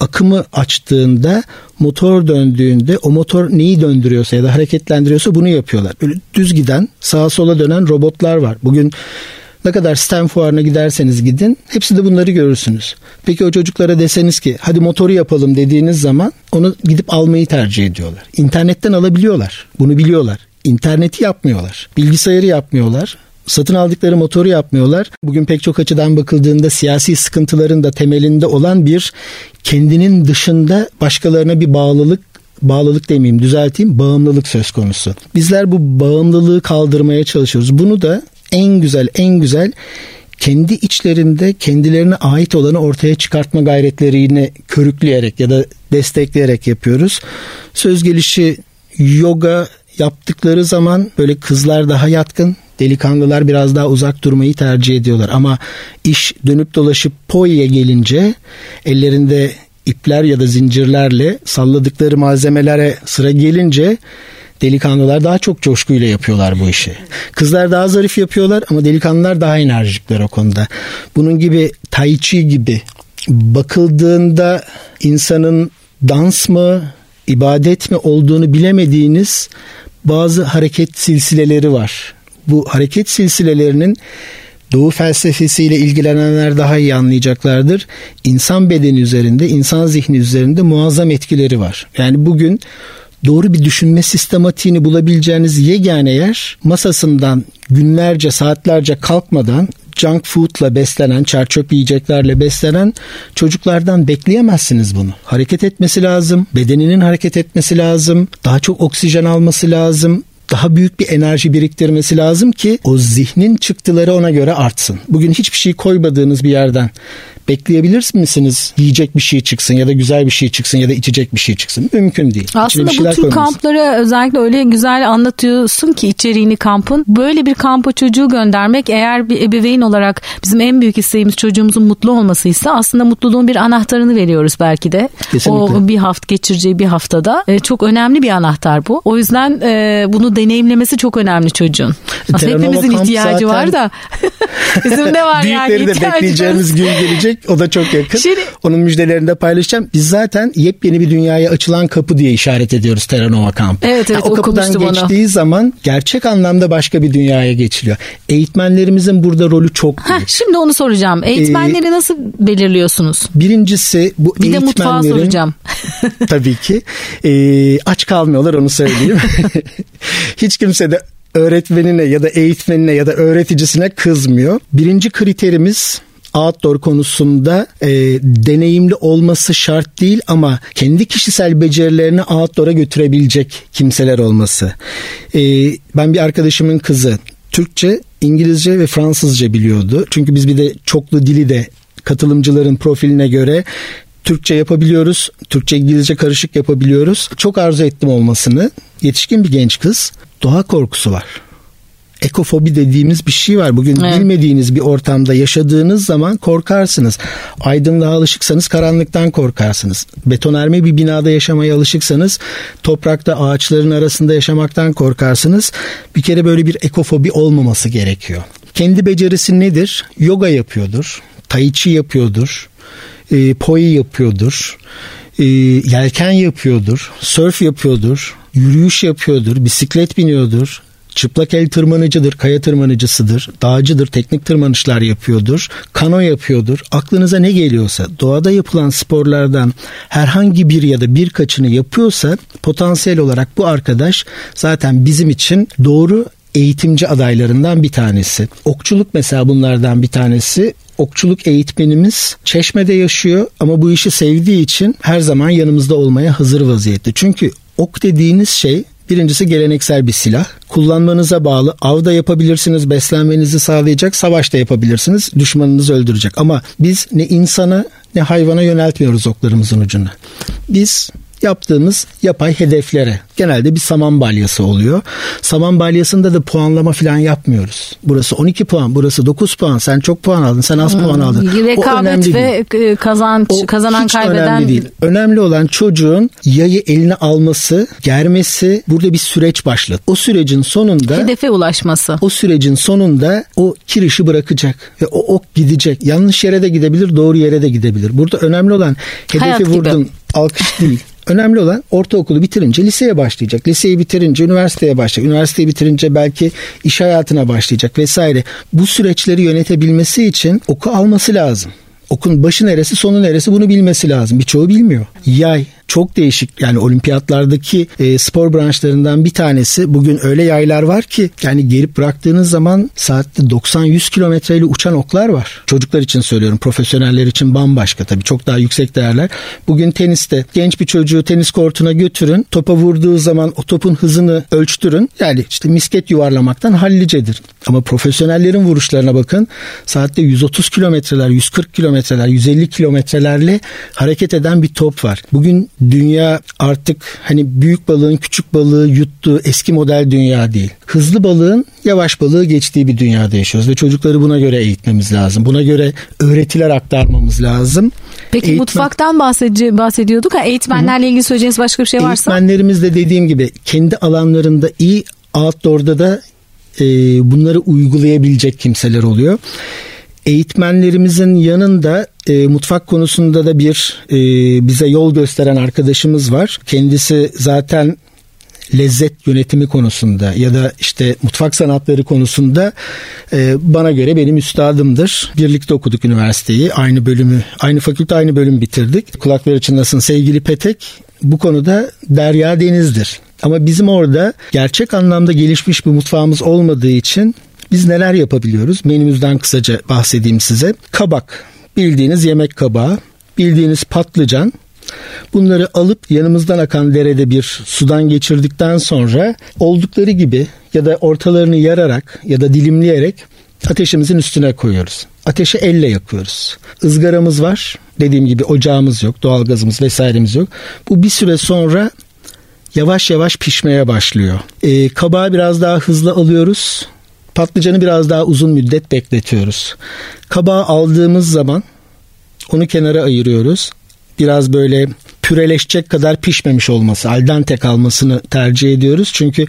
akımı açtığında motor döndüğünde o motor neyi döndürüyorsa ya da hareketlendiriyorsa bunu yapıyorlar. Böyle düz giden sağa sola dönen robotlar var. Bugün ne kadar STEM fuarına giderseniz gidin hepsi de bunları görürsünüz. Peki o çocuklara deseniz ki hadi motoru yapalım dediğiniz zaman onu gidip almayı tercih ediyorlar. İnternetten alabiliyorlar. Bunu biliyorlar. İnterneti yapmıyorlar. Bilgisayarı yapmıyorlar satın aldıkları motoru yapmıyorlar. Bugün pek çok açıdan bakıldığında siyasi sıkıntıların da temelinde olan bir kendinin dışında başkalarına bir bağlılık bağlılık demeyeyim düzelteyim bağımlılık söz konusu. Bizler bu bağımlılığı kaldırmaya çalışıyoruz. Bunu da en güzel en güzel kendi içlerinde kendilerine ait olanı ortaya çıkartma gayretlerini körükleyerek ya da destekleyerek yapıyoruz. Söz gelişi yoga yaptıkları zaman böyle kızlar daha yatkın, delikanlılar biraz daha uzak durmayı tercih ediyorlar. Ama iş dönüp dolaşıp po'ya gelince ellerinde ipler ya da zincirlerle salladıkları malzemelere sıra gelince delikanlılar daha çok coşkuyla yapıyorlar bu işi. Kızlar daha zarif yapıyorlar ama delikanlılar daha enerjikler o konuda. Bunun gibi tai chi gibi bakıldığında insanın dans mı ibadet mi olduğunu bilemediğiniz bazı hareket silsileleri var. Bu hareket silsilelerinin Doğu felsefesiyle ilgilenenler daha iyi anlayacaklardır. İnsan bedeni üzerinde, insan zihni üzerinde muazzam etkileri var. Yani bugün doğru bir düşünme sistematiğini bulabileceğiniz yegane yer masasından günlerce saatlerce kalkmadan junk food'la beslenen, çerçöp yiyeceklerle beslenen çocuklardan bekleyemezsiniz bunu. Hareket etmesi lazım, bedeninin hareket etmesi lazım, daha çok oksijen alması lazım, daha büyük bir enerji biriktirmesi lazım ki o zihnin çıktıları ona göre artsın. Bugün hiçbir şey koymadığınız bir yerden bekleyebilir misiniz yiyecek bir şey çıksın ya da güzel bir şey çıksın ya da içecek bir şey çıksın? Mümkün değil. Aslında bu tür kampları özellikle öyle güzel anlatıyorsun ki içeriğini kampın. Böyle bir kampa çocuğu göndermek eğer bir ebeveyn olarak bizim en büyük isteğimiz çocuğumuzun mutlu olmasıysa aslında mutluluğun bir anahtarını veriyoruz belki de. Kesinlikle. O bir hafta geçireceği bir haftada. E, çok önemli bir anahtar bu. O yüzden e, bunu deneyimlemesi çok önemli çocuğun. Aslında hepimizin ihtiyacı var da. Bizim de var Büyükleri yani de bekleyeceğimiz gün gelecek. O da çok yakın. Şimdi, Onun müjdelerini de paylaşacağım. Biz zaten yepyeni bir dünyaya açılan kapı diye işaret ediyoruz Terranova kampı. Evet evet yani o kapıdan geçtiği onu. zaman gerçek anlamda başka bir dünyaya geçiliyor. Eğitmenlerimizin burada rolü çok büyük. Heh, şimdi onu soracağım. Eğitmenleri ee, nasıl belirliyorsunuz? Birincisi bu bir eğitmenlerin... Bir de mutfağı soracağım. tabii ki. E, aç kalmıyorlar onu söyleyeyim. Hiç kimse de öğretmenine ya da eğitmenine ya da öğreticisine kızmıyor. Birinci kriterimiz outdoor konusunda e, deneyimli olması şart değil ama kendi kişisel becerilerini outdoor'a götürebilecek kimseler olması. E, ben bir arkadaşımın kızı Türkçe, İngilizce ve Fransızca biliyordu. Çünkü biz bir de çoklu dili de katılımcıların profiline göre Türkçe yapabiliyoruz. Türkçe İngilizce karışık yapabiliyoruz. Çok arzu ettim olmasını. Yetişkin bir genç kız. Doğa korkusu var. Ekofobi dediğimiz bir şey var. Bugün evet. bilmediğiniz bir ortamda yaşadığınız zaman korkarsınız. Aydınlığa alışıksanız karanlıktan korkarsınız. Betonarme bir binada yaşamaya alışıksanız toprakta ağaçların arasında yaşamaktan korkarsınız. Bir kere böyle bir ekofobi olmaması gerekiyor. Kendi becerisi nedir? Yoga yapıyordur. Tai chi yapıyordur e, poi yapıyordur, e, yelken yapıyordur, surf yapıyordur, yürüyüş yapıyordur, bisiklet biniyordur, çıplak el tırmanıcıdır, kaya tırmanıcısıdır, dağcıdır, teknik tırmanışlar yapıyordur, kano yapıyordur. Aklınıza ne geliyorsa, doğada yapılan sporlardan herhangi bir ya da birkaçını yapıyorsa potansiyel olarak bu arkadaş zaten bizim için doğru eğitimci adaylarından bir tanesi. Okçuluk mesela bunlardan bir tanesi okçuluk eğitmenimiz Çeşme'de yaşıyor ama bu işi sevdiği için her zaman yanımızda olmaya hazır vaziyette. Çünkü ok dediğiniz şey Birincisi geleneksel bir silah. Kullanmanıza bağlı. Avda yapabilirsiniz, beslenmenizi sağlayacak, savaşta yapabilirsiniz, düşmanınızı öldürecek. Ama biz ne insana ne hayvana yöneltmiyoruz oklarımızın ucunu. Biz yaptığımız yapay hedeflere genelde bir saman balyası oluyor. Saman balyasında da puanlama falan yapmıyoruz. Burası 12 puan, burası 9 puan. Sen çok puan aldın, sen az hmm. puan aldın. Rekabet ve değil. kazanç, o kazanan kaybeden önemli değil. Önemli olan çocuğun yayı eline alması, germesi burada bir süreç başlat. O sürecin sonunda hedefe ulaşması. O sürecin sonunda o kirişi bırakacak ve o ok gidecek. Yanlış yere de gidebilir, doğru yere de gidebilir. Burada önemli olan hedefi Hayat vurdun. Gibi. Alkış değil. Önemli olan ortaokulu bitirince liseye başlayacak. Liseyi bitirince üniversiteye başlayacak. Üniversiteyi bitirince belki iş hayatına başlayacak vesaire. Bu süreçleri yönetebilmesi için oku alması lazım. Okun başı neresi sonu neresi bunu bilmesi lazım. Birçoğu bilmiyor. Yay, çok değişik yani olimpiyatlardaki e, spor branşlarından bir tanesi bugün öyle yaylar var ki yani gelip bıraktığınız zaman saatte 90-100 kilometreyle uçan oklar var. Çocuklar için söylüyorum profesyoneller için bambaşka tabii çok daha yüksek değerler. Bugün teniste genç bir çocuğu tenis kortuna götürün topa vurduğu zaman o topun hızını ölçtürün yani işte misket yuvarlamaktan hallicedir. Ama profesyonellerin vuruşlarına bakın saatte 130 kilometreler 140 kilometreler 150 kilometrelerle hareket eden bir top var. Bugün dünya artık hani büyük balığın küçük balığı yuttuğu eski model dünya değil. Hızlı balığın yavaş balığı geçtiği bir dünyada yaşıyoruz ve çocukları buna göre eğitmemiz lazım. Buna göre öğretiler aktarmamız lazım. Peki Eğitmen... mutfaktan bahsedi bahsediyorduk. Ha, eğitmenlerle ilgili söyleyeceğiniz başka bir şey varsa? Eğitmenlerimiz de dediğim gibi kendi alanlarında iyi outdoor'da da e, bunları uygulayabilecek kimseler oluyor eğitmenlerimizin yanında e, mutfak konusunda da bir e, bize yol gösteren arkadaşımız var. Kendisi zaten lezzet yönetimi konusunda ya da işte mutfak sanatları konusunda e, bana göre benim üstadımdır. Birlikte okuduk üniversiteyi. Aynı bölümü, aynı fakülte aynı bölüm bitirdik. Kulakları çınlasın sevgili Petek. Bu konuda derya denizdir. Ama bizim orada gerçek anlamda gelişmiş bir mutfağımız olmadığı için biz neler yapabiliyoruz? Menümüzden kısaca bahsedeyim size. Kabak, bildiğiniz yemek kabağı, bildiğiniz patlıcan, Bunları alıp yanımızdan akan derede bir sudan geçirdikten sonra oldukları gibi ya da ortalarını yararak ya da dilimleyerek ateşimizin üstüne koyuyoruz. Ateşi elle yakıyoruz. Izgaramız var. Dediğim gibi ocağımız yok, doğalgazımız vesairemiz yok. Bu bir süre sonra yavaş yavaş pişmeye başlıyor. Ee, kabağı biraz daha hızlı alıyoruz. Patlıcanı biraz daha uzun müddet bekletiyoruz. Kabağı aldığımız zaman onu kenara ayırıyoruz. Biraz böyle püreleşecek kadar pişmemiş olması, al dente kalmasını tercih ediyoruz. Çünkü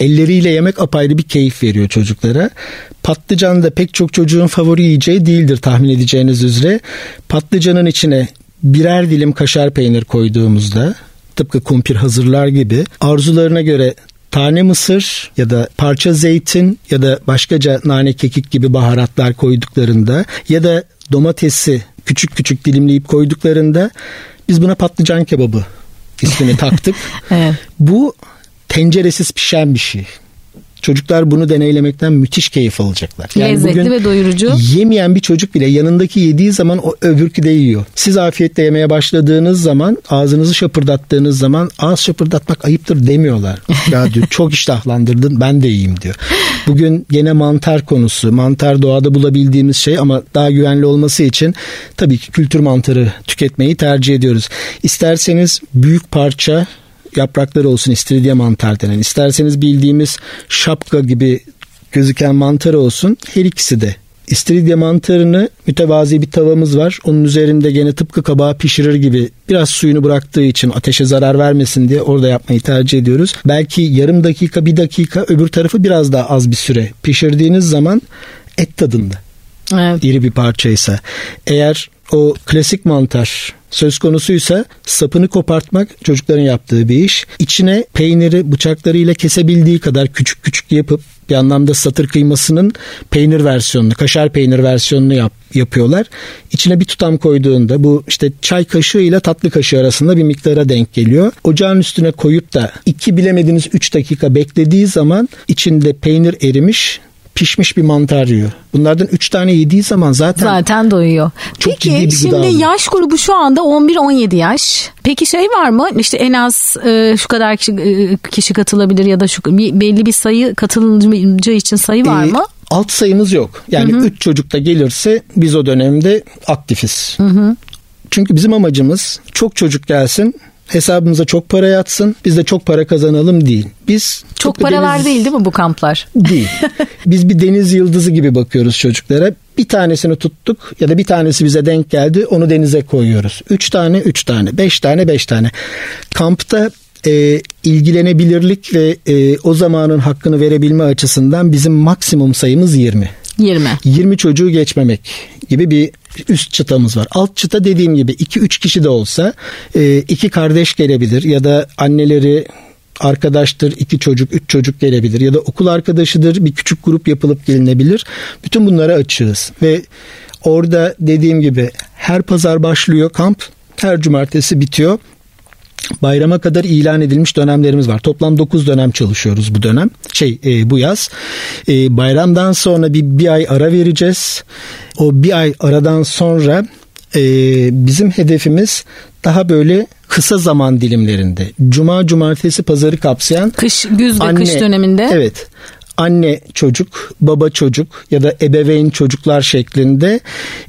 elleriyle yemek apayrı bir keyif veriyor çocuklara. Patlıcan da pek çok çocuğun favori yiyeceği değildir tahmin edeceğiniz üzere. Patlıcanın içine birer dilim kaşar peynir koyduğumuzda tıpkı kumpir hazırlar gibi arzularına göre tane mısır ya da parça zeytin ya da başkaca nane kekik gibi baharatlar koyduklarında ya da domatesi küçük küçük dilimleyip koyduklarında biz buna patlıcan kebabı ismini taktık. evet. Bu tenceresiz pişen bir şey. Çocuklar bunu deneylemekten müthiş keyif alacaklar. Yani Lezzetli ve doyurucu. Yemeyen bir çocuk bile yanındaki yediği zaman o öbürkü de yiyor. Siz afiyetle yemeye başladığınız zaman ağzınızı şapırdattığınız zaman ağız şapırdatmak ayıptır demiyorlar. ya diyor çok iştahlandırdın ben de yiyeyim diyor. Bugün gene mantar konusu. Mantar doğada bulabildiğimiz şey ama daha güvenli olması için tabii ki kültür mantarı tüketmeyi tercih ediyoruz. İsterseniz büyük parça yaprakları olsun istiridye mantar denen. İsterseniz bildiğimiz şapka gibi gözüken mantar olsun her ikisi de İstiridye mantarını mütevazi bir tavamız var. Onun üzerinde gene tıpkı kabağı pişirir gibi biraz suyunu bıraktığı için ateşe zarar vermesin diye orada yapmayı tercih ediyoruz. Belki yarım dakika bir dakika öbür tarafı biraz daha az bir süre pişirdiğiniz zaman et tadında. Evet. İri bir parçaysa. Eğer o klasik mantar söz konusuysa sapını kopartmak çocukların yaptığı bir iş. İçine peyniri bıçaklarıyla kesebildiği kadar küçük küçük yapıp bir anlamda satır kıymasının peynir versiyonunu, kaşar peynir versiyonunu yap, yapıyorlar. İçine bir tutam koyduğunda bu işte çay kaşığı ile tatlı kaşığı arasında bir miktara denk geliyor. Ocağın üstüne koyup da iki bilemediniz 3 dakika beklediği zaman içinde peynir erimiş pişmiş bir mantar yiyor. Bunlardan 3 tane yediği zaman zaten zaten doyuyor. Çok Peki ciddi bir şimdi gıda yaş grubu şu anda 11-17 yaş. Peki şey var mı? İşte en az e, şu kadar kişi, e, kişi katılabilir ya da şu bir, belli bir sayı katılımcı için sayı var ee, mı? Alt sayımız yok. Yani 3 çocuk da gelirse biz o dönemde aktifiz. Hı hı. Çünkü bizim amacımız çok çocuk gelsin hesabımıza çok para yatsın biz de çok para kazanalım değil. Biz çok paralar deniz... değil değil mi bu kamplar? Değil. biz bir deniz yıldızı gibi bakıyoruz çocuklara. Bir tanesini tuttuk ya da bir tanesi bize denk geldi onu denize koyuyoruz. Üç tane üç tane beş tane beş tane. Kampta e, ilgilenebilirlik ve e, o zamanın hakkını verebilme açısından bizim maksimum sayımız 20. 20. 20 çocuğu geçmemek gibi bir üst çıtamız var. Alt çıta dediğim gibi 2-3 kişi de olsa e, iki kardeş gelebilir ya da anneleri arkadaştır, iki çocuk, üç çocuk gelebilir ya da okul arkadaşıdır, bir küçük grup yapılıp gelinebilir. Bütün bunlara açığız ve orada dediğim gibi her pazar başlıyor kamp, her cumartesi bitiyor. Bayrama kadar ilan edilmiş dönemlerimiz var. Toplam 9 dönem çalışıyoruz bu dönem. Şey e, bu yaz. E, bayramdan sonra bir, bir ay ara vereceğiz. O bir ay aradan sonra e, bizim hedefimiz daha böyle kısa zaman dilimlerinde. Cuma, cumartesi, pazarı kapsayan. Kış, güz ve anne, kış döneminde. Evet anne çocuk, baba çocuk ya da ebeveyn çocuklar şeklinde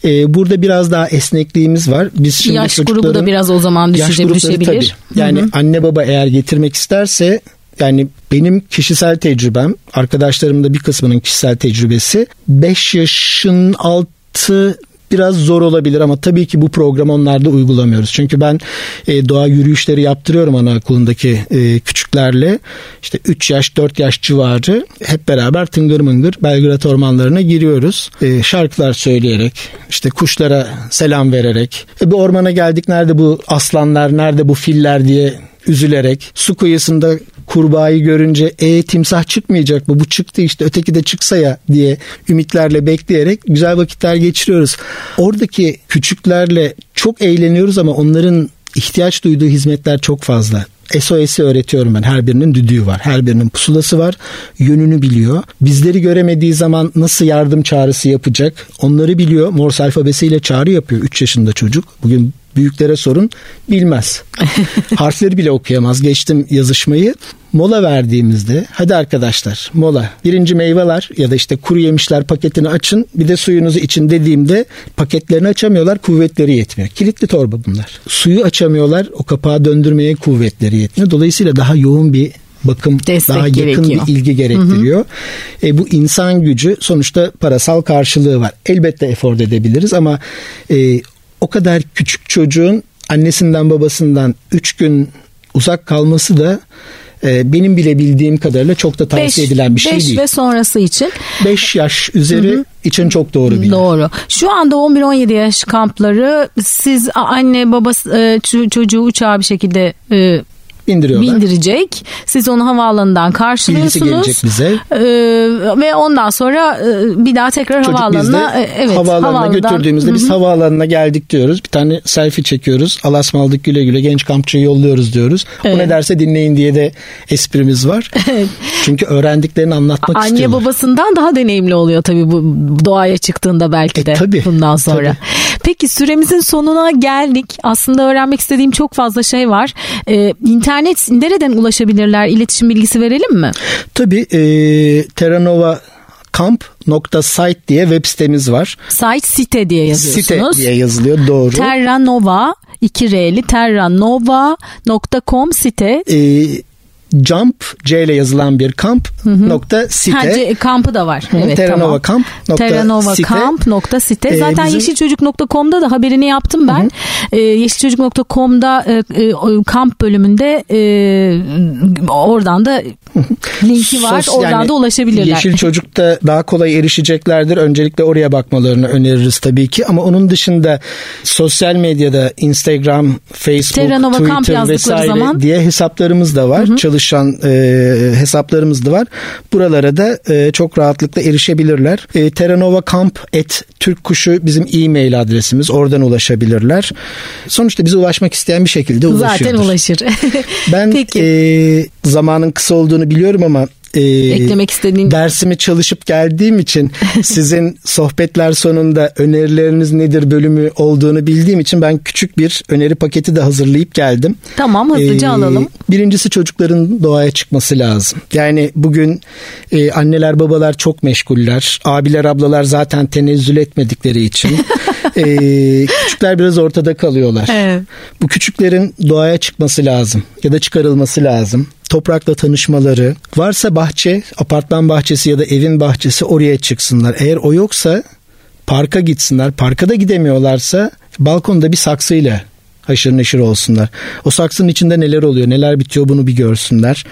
e, burada biraz daha esnekliğimiz var. Biz şimdi yaş grubu da biraz o zaman düşüşe, düşebilir. Tabii. Yani Hı-hı. anne baba eğer getirmek isterse yani benim kişisel tecrübem, arkadaşlarımın da bir kısmının kişisel tecrübesi 5 yaşın altı biraz zor olabilir ama tabii ki bu programı onlarda uygulamıyoruz. Çünkü ben e, doğa yürüyüşleri yaptırıyorum anaokulundaki e, küçüklerle. İşte 3 yaş 4 yaş civarı hep beraber tıngır mıngır Belgrad ormanlarına giriyoruz. E, şarkılar söyleyerek işte kuşlara selam vererek e, bir ormana geldik nerede bu aslanlar nerede bu filler diye üzülerek su kıyısında kurbağayı görünce e timsah çıkmayacak mı bu çıktı işte öteki de çıksa ya diye ümitlerle bekleyerek güzel vakitler geçiriyoruz. Oradaki küçüklerle çok eğleniyoruz ama onların ihtiyaç duyduğu hizmetler çok fazla. SOS'i öğretiyorum ben. Her birinin düdüğü var. Her birinin pusulası var. Yönünü biliyor. Bizleri göremediği zaman nasıl yardım çağrısı yapacak onları biliyor. Morse alfabesiyle çağrı yapıyor 3 yaşında çocuk. Bugün büyüklere sorun bilmez. Harfleri bile okuyamaz. Geçtim yazışmayı. Mola verdiğimizde hadi arkadaşlar mola birinci meyveler ya da işte kuru yemişler paketini açın bir de suyunuzu için dediğimde paketlerini açamıyorlar kuvvetleri yetmiyor. Kilitli torba bunlar. Suyu açamıyorlar o kapağı döndürmeye kuvvetleri yetmiyor. Dolayısıyla daha yoğun bir bakım Destek daha yakın gerekiyor. bir ilgi gerektiriyor. Hı hı. E, bu insan gücü sonuçta parasal karşılığı var. Elbette efor edebiliriz ama e, o kadar küçük çocuğun annesinden babasından 3 gün uzak kalması da e, benim bile bildiğim kadarıyla çok da tavsiye beş, edilen bir şey beş değil. 5 ve sonrası için. 5 yaş üzeri Hı-hı. için çok doğru bir. Doğru. Şu anda 11-17 yaş kampları siz anne babası e, çocuğu uçağa bir şekilde e, bindiriyorlar. Bindirecek. Siz onu havaalanından karşılıyorsunuz. Bilgisi gelecek bize. Ee, ve ondan sonra e, bir daha tekrar Çocuk havaalanına e, evet, havaalanına götürdüğümüzde Hı-hı. biz havaalanına geldik diyoruz. Bir tane selfie çekiyoruz. Alasmaldık güle güle genç kampçıyı yolluyoruz diyoruz. Evet. O ne derse dinleyin diye de esprimiz var. Evet. Çünkü öğrendiklerini anlatmak Anne istiyorlar. Anne babasından daha deneyimli oluyor tabii bu doğaya çıktığında belki e, de e, tabii, bundan sonra. Tabii. Peki süremizin sonuna geldik. Aslında öğrenmek istediğim çok fazla şey var. Ee, internet nereden ulaşabilirler? İletişim bilgisi verelim mi? Tabii. E, Terranova camp.site diye web sitemiz var. Site site diye yazıyorsunuz. Site diye yazılıyor doğru. Terranova 2 R'li terranova.com site. Ee, Jump C ile yazılan bir kamp hı hı. nokta site. Ha, C, kampı da var. Hı, evet, Terranova tamam. kamp nokta Terranova site. kamp nokta site. Ee, Zaten bizim... yeşilçocuk.com'da da haberini yaptım ben. Hı hı. Ee, yeşilçocuk.com'da e, e, kamp bölümünde e, oradan da linki var. Sos, oradan yani, da ulaşabilirler. Yeşil Çocuk'ta daha kolay erişeceklerdir. Öncelikle oraya bakmalarını öneririz tabii ki. Ama onun dışında sosyal medyada Instagram, Facebook, Terranova Twitter vesaire zaman... diye hesaplarımız da var. Hı hı. Çalışan e, hesaplarımız da var. Buralara da e, çok rahatlıkla erişebilirler. E, Terranova Camp et Türk Kuşu bizim e-mail adresimiz. Oradan ulaşabilirler. Sonuçta bize ulaşmak isteyen bir şekilde ulaşır. Zaten ulaşır. ben Peki. E, zamanın kısa olduğunu biliyorum ama e, eklemek istediğin dersimi çalışıp geldiğim için sizin sohbetler sonunda önerileriniz nedir bölümü olduğunu bildiğim için ben küçük bir öneri paketi de hazırlayıp geldim. Tamam hızlıca ee, alalım. Birincisi çocukların doğaya çıkması lazım. Yani bugün e, anneler babalar çok meşguller. Abiler ablalar zaten tenezzül etmedikleri için e, küçükler biraz ortada kalıyorlar. Evet. Bu küçüklerin doğaya çıkması lazım ya da çıkarılması lazım toprakla tanışmaları, varsa bahçe, apartman bahçesi ya da evin bahçesi oraya çıksınlar. Eğer o yoksa parka gitsinler. Parka da gidemiyorlarsa balkonda bir saksıyla haşır neşir olsunlar. O saksının içinde neler oluyor, neler bitiyor bunu bir görsünler.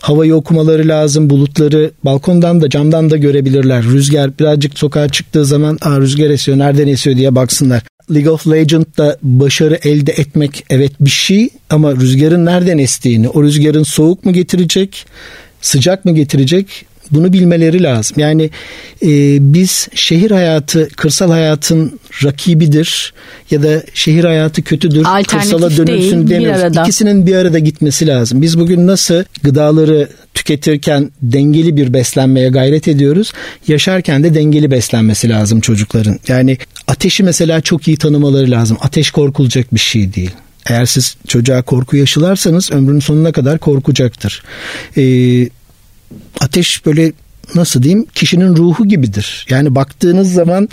Havayı okumaları lazım, bulutları balkondan da camdan da görebilirler. Rüzgar birazcık sokağa çıktığı zaman Aa, rüzgar esiyor, nereden esiyor diye baksınlar. League of Legends'da başarı elde etmek evet bir şey ama rüzgarın nereden estiğini, o rüzgarın soğuk mu getirecek, sıcak mı getirecek bunu bilmeleri lazım. Yani e, biz şehir hayatı kırsal hayatın rakibidir ya da şehir hayatı kötüdür, kırsala dönülsün demiyoruz. İkisinin bir arada gitmesi lazım. Biz bugün nasıl gıdaları tüketirken dengeli bir beslenmeye gayret ediyoruz. Yaşarken de dengeli beslenmesi lazım çocukların. Yani ateşi mesela çok iyi tanımaları lazım. Ateş korkulacak bir şey değil. Eğer siz çocuğa korku yaşılarsanız ömrünün sonuna kadar korkacaktır. Ee, ateş böyle nasıl diyeyim kişinin ruhu gibidir. Yani baktığınız zaman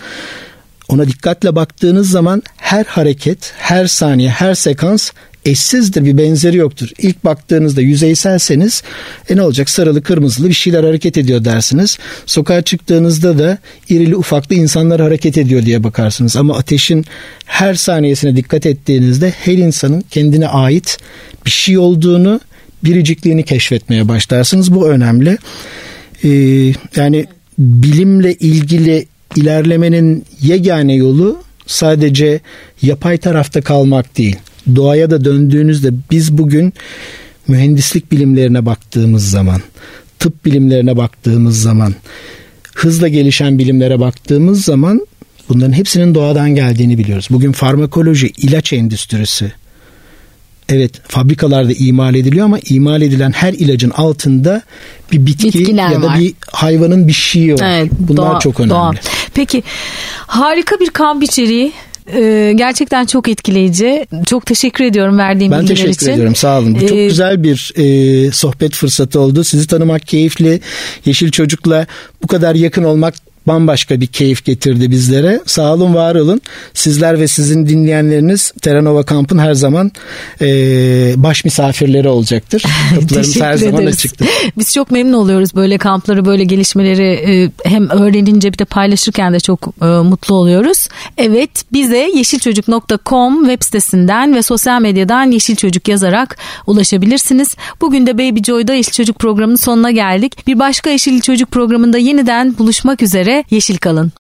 ona dikkatle baktığınız zaman her hareket, her saniye, her sekans eşsizdir bir benzeri yoktur. İlk baktığınızda yüzeyselseniz e ne olacak sarılı kırmızılı bir şeyler hareket ediyor dersiniz. Sokağa çıktığınızda da irili ufaklı insanlar hareket ediyor diye bakarsınız. Ama ateşin her saniyesine dikkat ettiğinizde her insanın kendine ait bir şey olduğunu biricikliğini keşfetmeye başlarsınız. Bu önemli. Ee, yani bilimle ilgili ilerlemenin yegane yolu sadece yapay tarafta kalmak değil. Doğaya da döndüğünüzde biz bugün mühendislik bilimlerine baktığımız zaman, tıp bilimlerine baktığımız zaman, hızla gelişen bilimlere baktığımız zaman bunların hepsinin doğadan geldiğini biliyoruz. Bugün farmakoloji, ilaç endüstrisi, evet fabrikalarda imal ediliyor ama imal edilen her ilacın altında bir bitki Bitkiler ya da var. bir hayvanın bir şeyi var. Evet, Bunlar doğa, çok önemli. Doğa. Peki harika bir kamp içeriği. Ee, gerçekten çok etkileyici. Çok teşekkür ediyorum verdiğim ben bilgiler için. Ben teşekkür ediyorum. Sağ olun. Bu ee, çok güzel bir e, sohbet fırsatı oldu. Sizi tanımak keyifli. Yeşil Çocuk'la bu kadar yakın olmak bambaşka bir keyif getirdi bizlere. Sağ olun, var olun. Sizler ve sizin dinleyenleriniz Terranova Kamp'ın her zaman e, baş misafirleri olacaktır. Kapılarımız her zaman açıktır. Biz çok memnun oluyoruz böyle kampları, böyle gelişmeleri e, hem öğrenince bir de paylaşırken de çok e, mutlu oluyoruz. Evet, bize yeşilçocuk.com web sitesinden ve sosyal medyadan Yeşil Çocuk yazarak ulaşabilirsiniz. Bugün de Baby Joy'da Yeşil Çocuk programının sonuna geldik. Bir başka Yeşil Çocuk programında yeniden buluşmak üzere. Yeşil kalın.